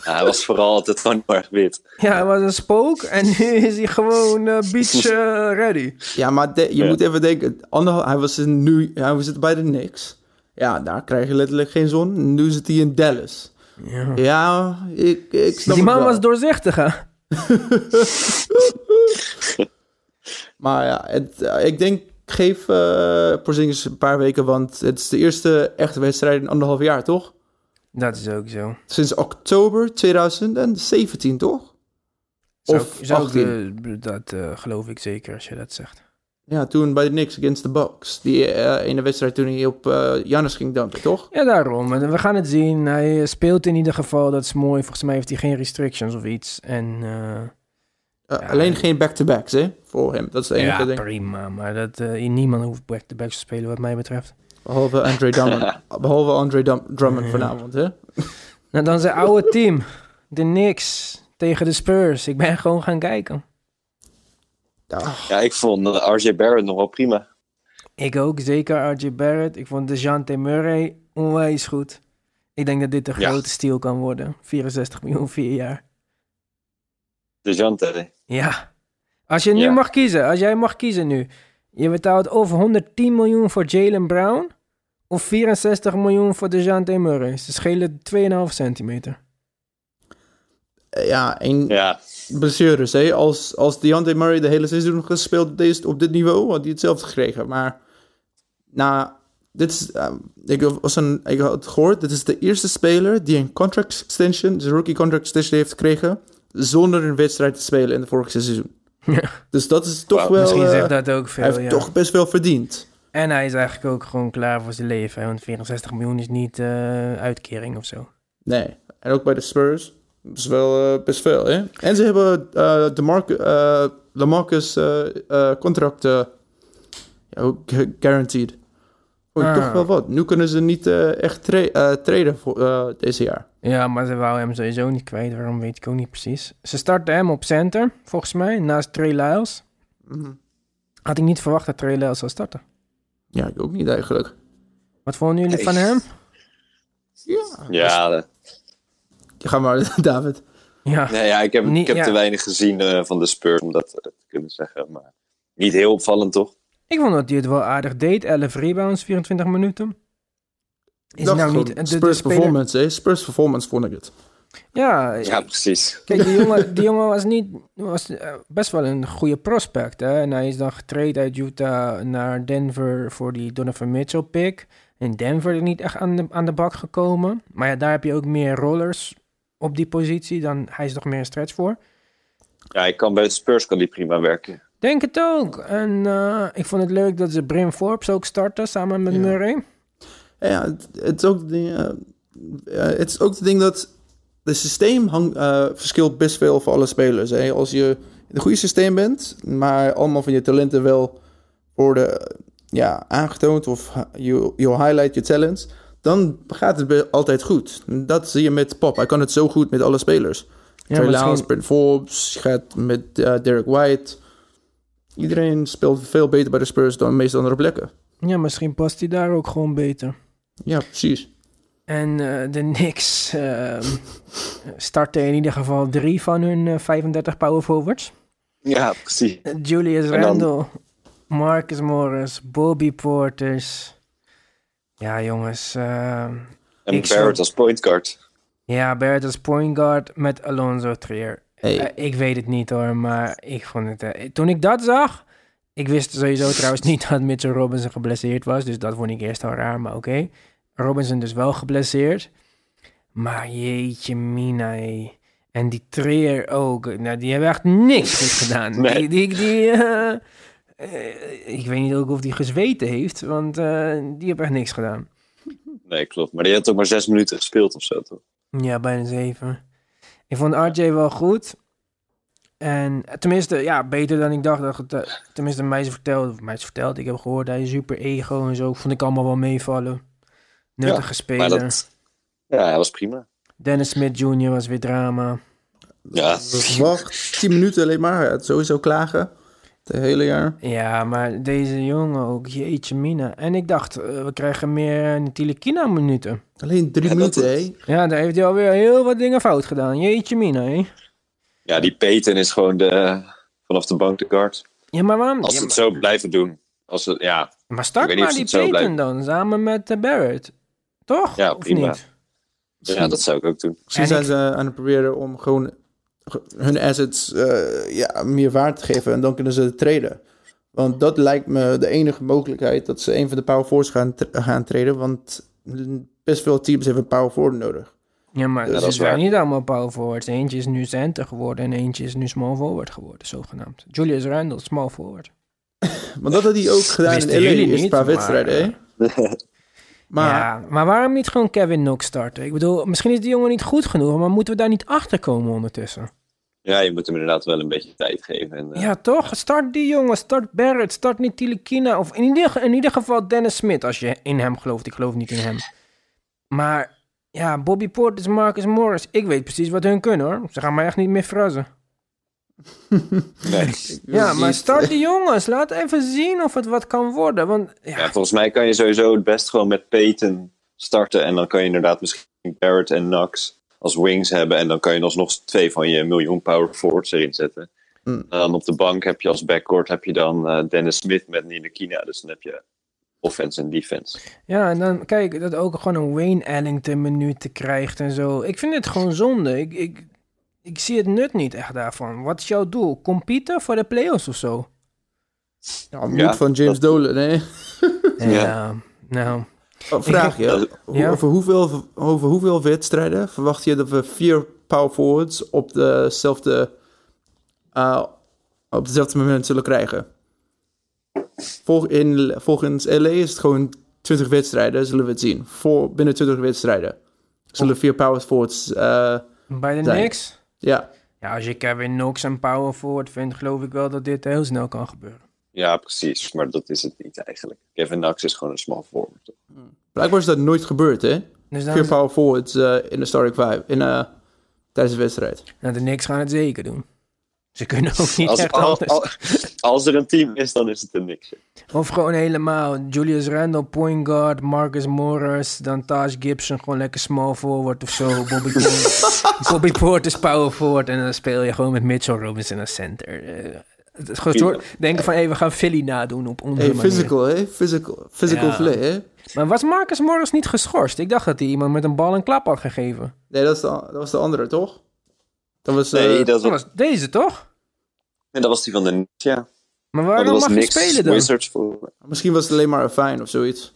Ja, [LAUGHS] hij was vooral altijd gewoon heel erg wit. Ja, hij was een spook en nu is hij gewoon eh, beach [LAUGHS] ready. Ja, maar de- je Ja. moet even denken. Hij was in nu, hij zit bij de Knicks. Ja, daar krijg je letterlijk geen zon. Nu zit hij in Dallas. Ja. Ja, ik, ik snap Die het man wel. was doorzichtig, hè? [LAUGHS] Maar ja, het, eh, ik denk, geef eh Porzingis een paar weken, want het is de eerste echte wedstrijd in anderhalf jaar, toch? Dat is ook zo. Sinds oktober 2017, toch? Of zou ik, 18. eh, dat geloof ik zeker als je dat zegt. Ja, toen bij de Knicks against the Bucks. Die eh, ene wedstrijd toen hij op eh Giannis ging danken, toch? Ja, daarom. En We gaan het zien. Hij eh, speelt in ieder geval, dat is mooi. Volgens mij heeft hij geen restrictions of iets. En Ja. Alleen geen back-to-backs, hè? Voor hem. Dat is het enige ja, ding. prima. Maar dat, niemand hoeft back-to-back te spelen wat mij betreft. Behalve Andre Drummond. [LAUGHS] Behalve Andre Dum- Drummond vanavond, hè? Nou, dan zijn oude team. De Knicks tegen de Spurs. Ik ben gewoon gaan kijken. Ja, Ja, ik vond eh, RJ Barrett nog wel prima. Ik ook, zeker RJ Barrett. Ik vond DeJounte Murray onwijs goed. Ik denk dat dit een Ja. grote steal kan worden. 64 miljoen, vier jaar. DeJounte. Ja. Als je nu Ja. mag kiezen, als jij mag kiezen nu. Je betaalt over 110 miljoen voor Jalen Brown. Of 64 miljoen voor DeJounte Murray. Ze schelen 2,5 centimeter. Eh, ja één Ja, blessures, hè? Als, als Deontay Murray de hele seizoen gespeeld op, deze, op dit niveau, had hij hetzelfde gekregen. Maar, nou, dit is, eh, ik, was een, ik had het gehoord, dit is de eerste speler die een contract extension, dus een rookie contract extension heeft gekregen, zonder een wedstrijd te spelen in het vorige seizoen. Ja. Dus dat is toch wel, Misschien zegt dat ook veel, hij heeft ja. toch best wel verdiend. En hij is eigenlijk ook gewoon klaar voor zijn leven. Want 64 miljoen is niet eh, uitkering of zo. Nee, en ook bij de Spurs. Dat is wel eh, best veel, hè? En ze hebben eh de Mark, eh Lamarcus eh contract ja, ook gu- guaranteed. Vond Ah. toch wel wat. Nu kunnen ze niet eh, echt tra eh, traden voor eh, deze jaar. Ja, maar ze wou hem sowieso niet kwijt. Waarom weet ik ook niet precies. Ze starten hem op center, volgens mij, naast Trey Lyles. Mhm. Had ik niet verwacht dat Trey Lyles zou starten. Ja, ik ook niet eigenlijk. Wat vonden jullie Nee. van hem? Ja. ja, Ga maar, [LAUGHS] David. Ja, nee, ja ik heb, Niet- ik heb ja. te weinig gezien eh, van de Spurs om dat eh, te kunnen zeggen. Maar niet heel opvallend, toch? Ik vond dat hij het wel aardig deed. 11 rebounds, 24 minuten. Is nou niet de, de Spurs speler... performance, hè? Spurs performance vond ik het. Ja, Ja, precies. Kijk, die jongen, die jongen was, niet, was eh, best wel een goede prospect. Hè? En hij is dan getraind uit Utah naar Denver voor die Donovan Mitchell pick. In Denver is niet echt aan de, aan de bak gekomen. Maar ja, daar heb je ook meer rollers op die positie. Dan hij is toch meer een stretch voor. Ja, ik kan bij de Spurs kan die prima werken. Denk het ook. En eh, ik vond het leuk dat ze Brim Forbes ook starten samen met Ja. Murray. Ja, het, het is ook het ding, eh, eh, het is ook het ding dat het systeem hang, eh, verschilt best veel voor alle spelers. Hè? Als je in een goede systeem bent, maar allemaal van je talenten wel worden eh, ja, aangetoond of je, je highlight je talents, dan gaat het altijd goed. Dat zie je met Pop. Hij kan het zo goed met alle spelers. Ja, Trey misschien- Lyles, Brent Forbes, je gaat met eh, Derek White. Iedereen speelt veel beter bij de Spurs dan de meeste andere plekken. Ja, misschien past hij daar ook gewoon beter. Ja, precies. En eh, de Knicks ehm, starten in ieder geval drie van hun eh, 35 power forwards. Ja, precies. Julius Randle, Marcus Morris, Bobby Porters. Ja, jongens. ehm, En Barrett zou- als point guard. ja, Barrett als point guard met Alonzo Trier. Hey. Eh, ik weet het niet hoor, maar ik vond het... eh, toen ik dat zag... Ik wist sowieso [LAUGHS] trouwens niet dat Mitchell Robinson geblesseerd was. Dus dat vond ik eerst al raar, maar oké. Robinson dus wel geblesseerd. Maar jeetje mina, hé. En die Trier ook. Nou, die hebben echt niks goed gedaan. Nee. Die, die, die, eh, eh, ik weet niet ook of die gezweten heeft, want eh, die heeft echt niks gedaan. Nee, klopt. Maar die had ook maar zes minuten gespeeld of zo, toch? Ja, bijna zeven. Ik vond RJ wel goed. En tenminste, ja, beter dan ik dacht. Dat het, eh, tenminste, mij is verteld, of mij is verteld. Ik heb gehoord, hij is super ego en zo. Vond ik allemaal wel meevallen. Nuttige Maar speler. dat... Ja, hij was prima. Dennis Smith Jr. was weer drama. Ja. Wacht, 10 minuten alleen maar. Hij sowieso klagen. Het hele jaar. Ja, maar deze jongen ook, jeetje mina. En ik dacht, eh, we krijgen meer Ntilikina minuten. Alleen drie Ja, minuten, hé. Ja, daar heeft hij alweer heel wat dingen fout gedaan. Jeetje mina, hè. Ja, die Peyton is gewoon de, vanaf de bank de guard. Ja, maar waarom? Als Ja, ze het maar, zo blijven doen. Als het, ja, maar start maar die Peyton dan, samen met eh, Barrett. Toch? Ja, of prima. niet? ja, dat zou ik ook doen. Misschien En zijn ik- ze aan het proberen om gewoon ge- hun assets eh, ja, meer waard geven. En dan kunnen ze traden. Want dat lijkt me de enige mogelijkheid dat ze een van de power forwards gaan, gaan traden. Want best veel teams hebben power forward nodig. Ja, maar dat ze is waar. niet allemaal power forwards. Eentje is nu center geworden en eentje is nu small forward geworden, zogenaamd. Julius Randle, small forward. [LAUGHS] Maar dat had hij ook gedaan in LA jullie een paar maar- wedstrijden, hè? Maar ja, maar waarom niet gewoon Kevin Knox starten? Ik bedoel, misschien is die jongen niet goed genoeg, maar moeten we daar niet achter komen ondertussen? Ja, je moet hem inderdaad wel een beetje tijd geven. En, eh, Ja, toch? Start die jongen, start Barrett, start niet Tilikina. Of in ieder, in ieder geval Dennis Smith, als je in hem gelooft. Ik geloof niet in hem. Maar ja, Bobby Portis, Marcus Morris, ik weet precies wat hun kunnen hoor. Ze gaan mij echt niet meer verrassen. Nee. [LAUGHS] Ja, maar start die jongens. Laat even zien of het wat kan worden. Want ja, ja, volgens mij kan je sowieso het best gewoon met Peyton starten. En dan kan je inderdaad misschien Barrett en Knox als wings hebben. En dan kan je alsnog twee van je miljoen power forwards erin zetten. Mm. En dan op de bank heb je als backcourt heb je dan eh, Dennis Smith met Nina Kina. Dus dan heb je offense en defense. ja, en dan kijk, dat ook gewoon een Wayne Ellington minuut krijgt en zo. Ik vind het gewoon zonde. Ik, ik, ik zie het nut niet echt daarvan. Wat is jouw doel? Competen voor de playoffs of zo? ja, moed Ja, van James Dolan, hè? Ja, nou... Oh, vraag je, Ik- Hoe- Ja. over, hoeveel, over hoeveel wedstrijden verwacht je dat we vier power forwards op dezelfde, eh, op dezelfde moment zullen krijgen? Vol, in, volgens LA is het gewoon 20 wedstrijden, zullen we het zien. Voor, binnen 20 wedstrijden zullen vier power forwards, eh, Bij de Zijn. Knicks? Ja. Ja, als je Kevin Knox een power forward vindt, geloof ik wel dat dit heel snel kan gebeuren. Ja, precies. Maar dat is het niet eigenlijk. Kevin Knox is gewoon een small forward. Blijkbaar is dat nooit gebeurd, hè? Dus Vier power forwards eh, in de starting five, in, eh, tijdens de wedstrijd. nou, de Knicks gaan het zeker doen. Ze kunnen ook niet Als, echt al- anders. al- als er een team is, dan is het een niks. Of gewoon helemaal Julius Randle, point guard, Marcus Morris, dan Taj Gibson, gewoon lekker small forward of zo. Bobby [LAUGHS] Portis, Bobby Portis power forward en dan speel je gewoon met Mitchell Robinson als center. Eh, Het is gewoon soort denken van, hé, we gaan Philly nadoen op onze Hey, manier. physical, hè? Physical, physical Ja. play, hè? Maar was Marcus Morris niet geschorst? Ik dacht dat hij iemand met een bal een klap had gegeven. Nee, dat, is de, dat was de andere, toch? Dat was... eh, Nee, dat Dat was, deze, toch? en dat was die van de Knicks, ja. Maar waarom mag je spelen dan? Voor. Misschien was het alleen maar een fijn of zoiets.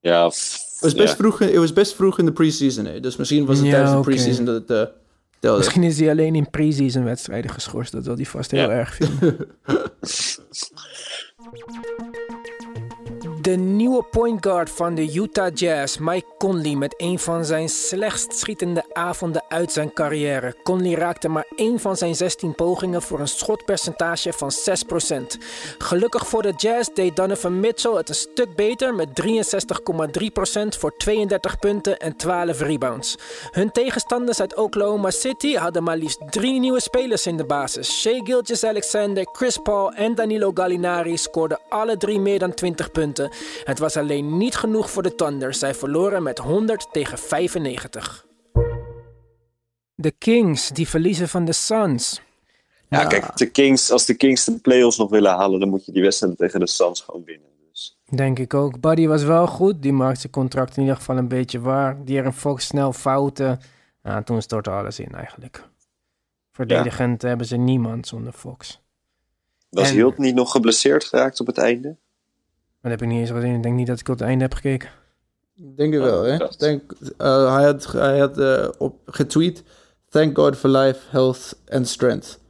Ja, f- Het was best, ja. vroeg, het was best vroeg in de preseason, hè? Dus misschien was het Ja, tijdens de preseason dat het eh, telde. Misschien is hij alleen in pre-season wedstrijden geschorst. Dat wil hij vast heel Ja. erg vinden. [LAUGHS] [LAUGHS] De nieuwe point guard van de Utah Jazz, Mike Conley, met een van zijn slechtst schietende avonden uit zijn carrière. Conley raakte maar één van zijn 16 pogingen voor een schotpercentage van 6%. Gelukkig voor de Jazz deed Donovan Mitchell het een stuk beter met 63,3% voor 32 punten en 12 rebounds. Hun tegenstanders uit Oklahoma City hadden maar liefst drie nieuwe spelers in de basis. Shea Gilgeous-Alexander, Chris Paul en Danilo Gallinari scoorden alle drie meer dan 20 punten. Het was alleen niet genoeg voor de Thunder. Zij verloren met 100 tegen 95. De Kings, die verliezen van de Suns. Ja, kijk, de Kings, als de Kings de playoffs nog willen halen, dan moet je die wedstrijd tegen de Suns gewoon winnen. Dus. Denk ik ook. Buddy was wel goed. Die maakte zijn contract in ieder geval een beetje waar. De'Aaron Fox snel fouten. Nou, toen stortte alles in eigenlijk. Verdedigend hebben ze niemand zonder Fox. Was En- Hield niet nog geblesseerd geraakt op het einde? Dat heb ik niet eens gezien. Ik denk niet dat ik op het einde heb gekeken. Denk je wel, hè? Denk, eh, hij had, hij had eh, op, getweet... Thank God for life, health and strength.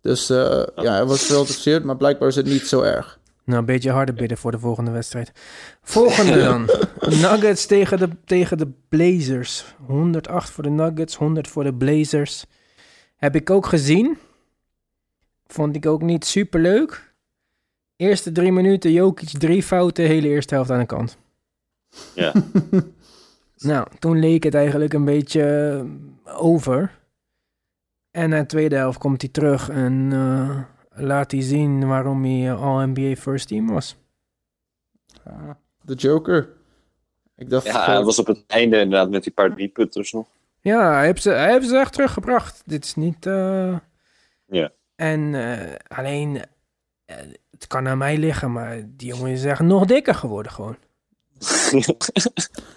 Dus eh, ja, hij was wel geblesseerd, maar blijkbaar is het niet zo erg. Nou, een beetje harder bidden voor de volgende wedstrijd. Volgende dan. [LAUGHS] Nuggets tegen de, tegen de Blazers. 108 voor de Nuggets, 100 voor de Blazers. Heb ik ook gezien. Vond ik ook niet super leuk. Eerste drie minuten, Jokic drie fouten, hele eerste helft aan de kant. Ja. [LAUGHS] Nou, toen leek het eigenlijk een beetje eh, over. En na de tweede helft komt hij terug en eh, laat hij zien waarom hij eh, All-NBA First Team was. Ja, de Joker. Ik dacht... ja, hij was op het einde inderdaad met die paar driepunters nog. Ja, hij heeft ze, hij heeft ze echt teruggebracht. Dit is niet... eh, Ja. En eh, alleen, het kan aan mij liggen, maar die jongen is echt nog dikker geworden gewoon. [LAUGHS]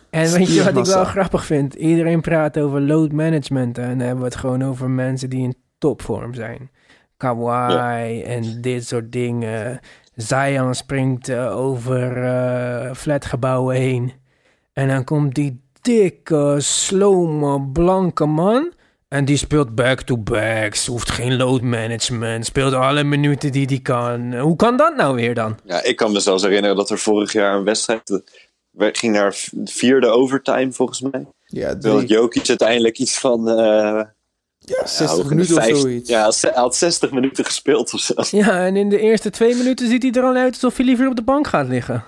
En weet je wat ik wel grappig vind? Iedereen praat over load management en dan hebben we het gewoon over mensen die in topvorm zijn. Kawhi en dit soort dingen. Zion springt eh, over eh, flatgebouwen heen. En dan komt die dikke, slome, blanke man. En die speelt back-to-backs. Hoeft geen load management. Speelt alle minuten die hij kan. Hoe kan dat nou weer dan? Ja, ik kan me zelfs herinneren dat er vorig jaar een wedstrijd eh, ging naar vierde overtime volgens mij. ja, Terwijl Jokic uiteindelijk iets van... eh, ja, 60 hoog in de minuten of zoiets. Ja, hij had 60 minuten gespeeld of zo. Ja, en in de eerste twee minuten ziet hij er al uit alsof hij liever op de bank gaat liggen.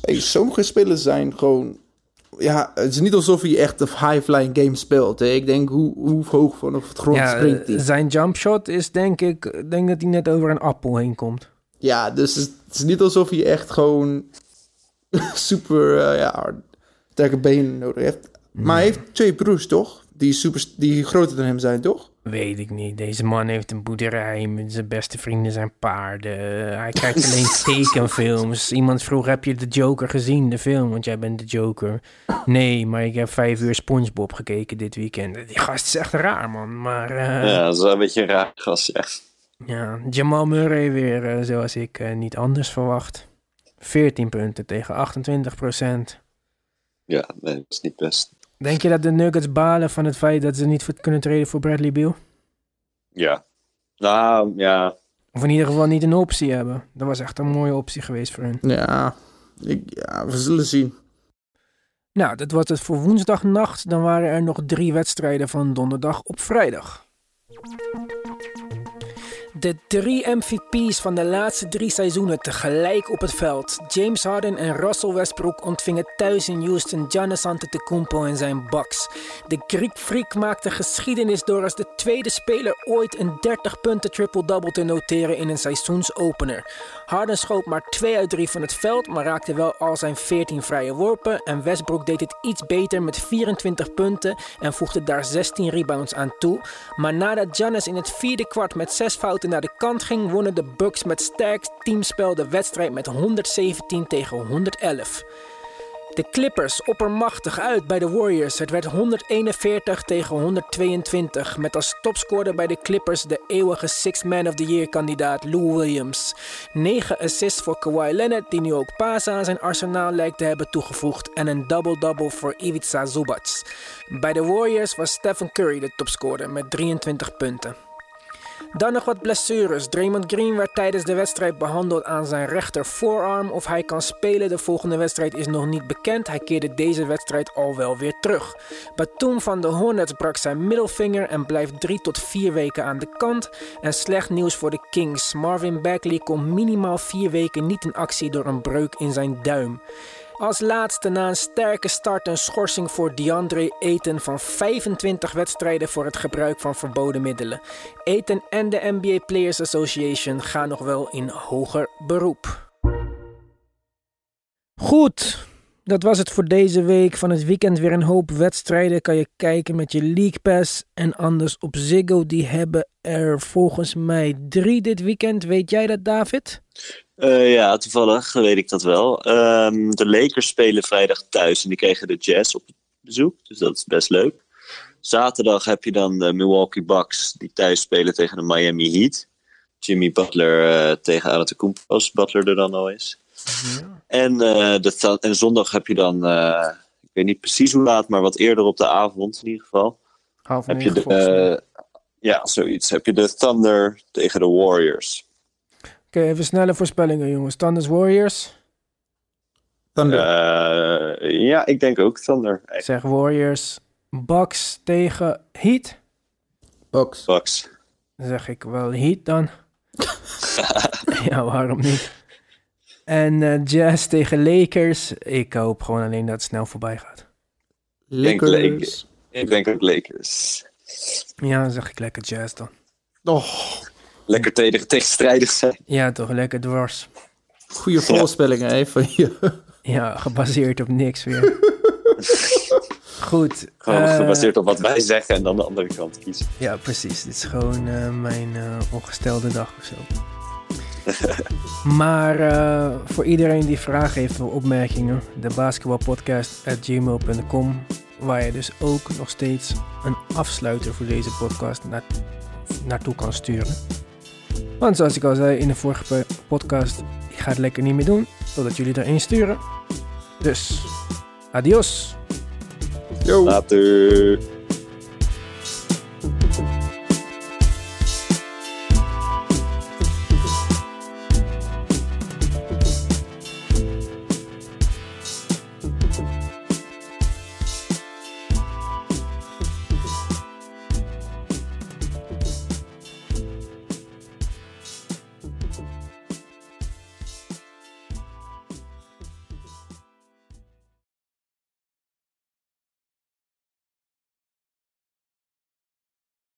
Hey, sommige spelers zijn gewoon... Ja, het is niet alsof hij echt een high-flying game speelt. Hè. Ik denk, hoe, hoe hoog vanaf het grond Ja, springt hij? zijn jumpshot is denk ik, denk dat hij net over een appel heen komt. Ja, dus het is niet alsof hij echt gewoon [LAUGHS] super eh, ja, sterke benen nodig heeft. Maar hij heeft twee broers, toch? Die, super, die groter dan hem zijn, toch? Weet ik niet. Deze man heeft een boerderij. met Zijn beste vrienden zijn paarden. Hij kijkt [LAUGHS] alleen tekenfilms. Iemand vroeg, heb je de Joker gezien, de film? Want jij bent de Joker. Nee, maar ik heb vijf uur Spongebob gekeken dit weekend. Die gast is echt raar, man. Maar eh, Ja, dat is wel een beetje een raar gast, ja. ja, Jamal Murray weer, eh, zoals ik eh, niet anders verwacht. 14 punten tegen 28 procent. Ja, nee, dat is niet best. Denk je dat de Nuggets balen van het feit dat ze niet kunnen treden voor Bradley Beal? Ja. Nou, ja. Of in ieder geval niet een optie hebben. Dat was echt een mooie optie geweest voor hun. Ja, ik, ja we zullen zien. Nou, dat was het voor woensdagnacht. Dan waren er nog drie wedstrijden van donderdag op vrijdag. De drie MVP's van de laatste drie seizoenen tegelijk op het veld. James Harden en Russell Westbrook ontvingen thuis in Houston Giannis Antetokounmpo en zijn Bucks. De Greek Freak maakte geschiedenis door als de tweede speler ooit een 30 punten triple-double te noteren in een seizoensopener. Harden schoot maar 2 uit 3 van het veld, maar raakte wel al zijn 14 vrije worpen. En Westbrook deed het iets beter met 24 punten en voegde daar 16 rebounds aan toe. Maar nadat Giannis in het vierde kwart met 6 fouten naar de kant ging, wonnen de Bucks met sterk teamspel de wedstrijd met 117 tegen 111. De Clippers oppermachtig uit bij de Warriors. Het werd 141 tegen 122. Met als topscorer bij de Clippers de eeuwige Sixth Man of the Year kandidaat Lou Williams. 9 assists voor Kawhi Leonard, die nu ook Paas aan zijn arsenaal lijkt te hebben toegevoegd. En een double-double voor Ivica Zubac. Bij de Warriors was Stephen Curry de topscorer met 23 punten. Dan nog wat blessures. Draymond Green werd tijdens de wedstrijd behandeld aan zijn rechter voorarm. Of hij kan spelen de volgende wedstrijd is nog niet bekend. Hij keerde deze wedstrijd al wel weer terug. Batum van de Hornets brak zijn middelvinger en blijft 3 tot 4 weken aan de kant. En slecht nieuws voor de Kings. Marvin Bagley komt minimaal 4 weken niet in actie door een breuk in zijn duim. Als laatste na een sterke start een schorsing voor DeAndre Ayton van 25 wedstrijden voor het gebruik van verboden middelen. Ayton en de NBA Players Association gaan nog wel in hoger beroep. Goed, dat was het voor deze week. Van het weekend weer een hoop wedstrijden. Kan je kijken met je League Pass en anders op Ziggo. Die hebben er volgens mij drie dit weekend. Weet jij dat, David? Eh, ja, toevallig weet ik dat wel. Ehm, de Lakers spelen vrijdag thuis en die kregen de Jazz op bezoek. Dus dat is best leuk. Zaterdag heb je dan de Milwaukee Bucks die thuis spelen tegen de Miami Heat. Jimmy Butler eh, tegen Antetokounmpo als Butler er dan al is. En, eh, de en zondag heb je dan, ik weet niet precies hoe laat, maar wat eerder op de avond in ieder geval. Heb je de, ja, zoiets. Heb je de Thunder tegen de Warriors. Oké, even snelle voorspellingen, jongens. Thunders Warriors. Thunder. Eh, ja, ik denk ook Thunder. Ik zeg Warriors. Bucks tegen Heat. Bucks. Bucks. Dan zeg ik wel Heat dan. [LAUGHS] ja, waarom niet? En eh, Jazz tegen Lakers. Ik hoop gewoon alleen dat het snel voorbij gaat. denk Lakers. Ik denk ook Lakers. Ja, dan zeg ik lekker Jazz dan. Oh, Lekker tegen, tegenstrijdig zijn. Ja, toch lekker dwars. goede voorspellingen hè, van je. Ja, gebaseerd op niks weer. [LAUGHS] Goed. Gewoon eh, gebaseerd op wat wij zeggen en dan de andere kant kiezen. Ja, precies. Dit is gewoon eh, mijn eh, ongestelde dag of zo. [LAUGHS] maar eh, voor iedereen die vragen heeft of opmerkingen, de basketbalpodcast.gmail.com waar je dus ook nog steeds een afsluiter voor deze podcast na- naartoe kan sturen. Want zoals ik al zei in de vorige podcast, ik ga het lekker niet meer doen totdat jullie er één sturen. Dus, adios! Later.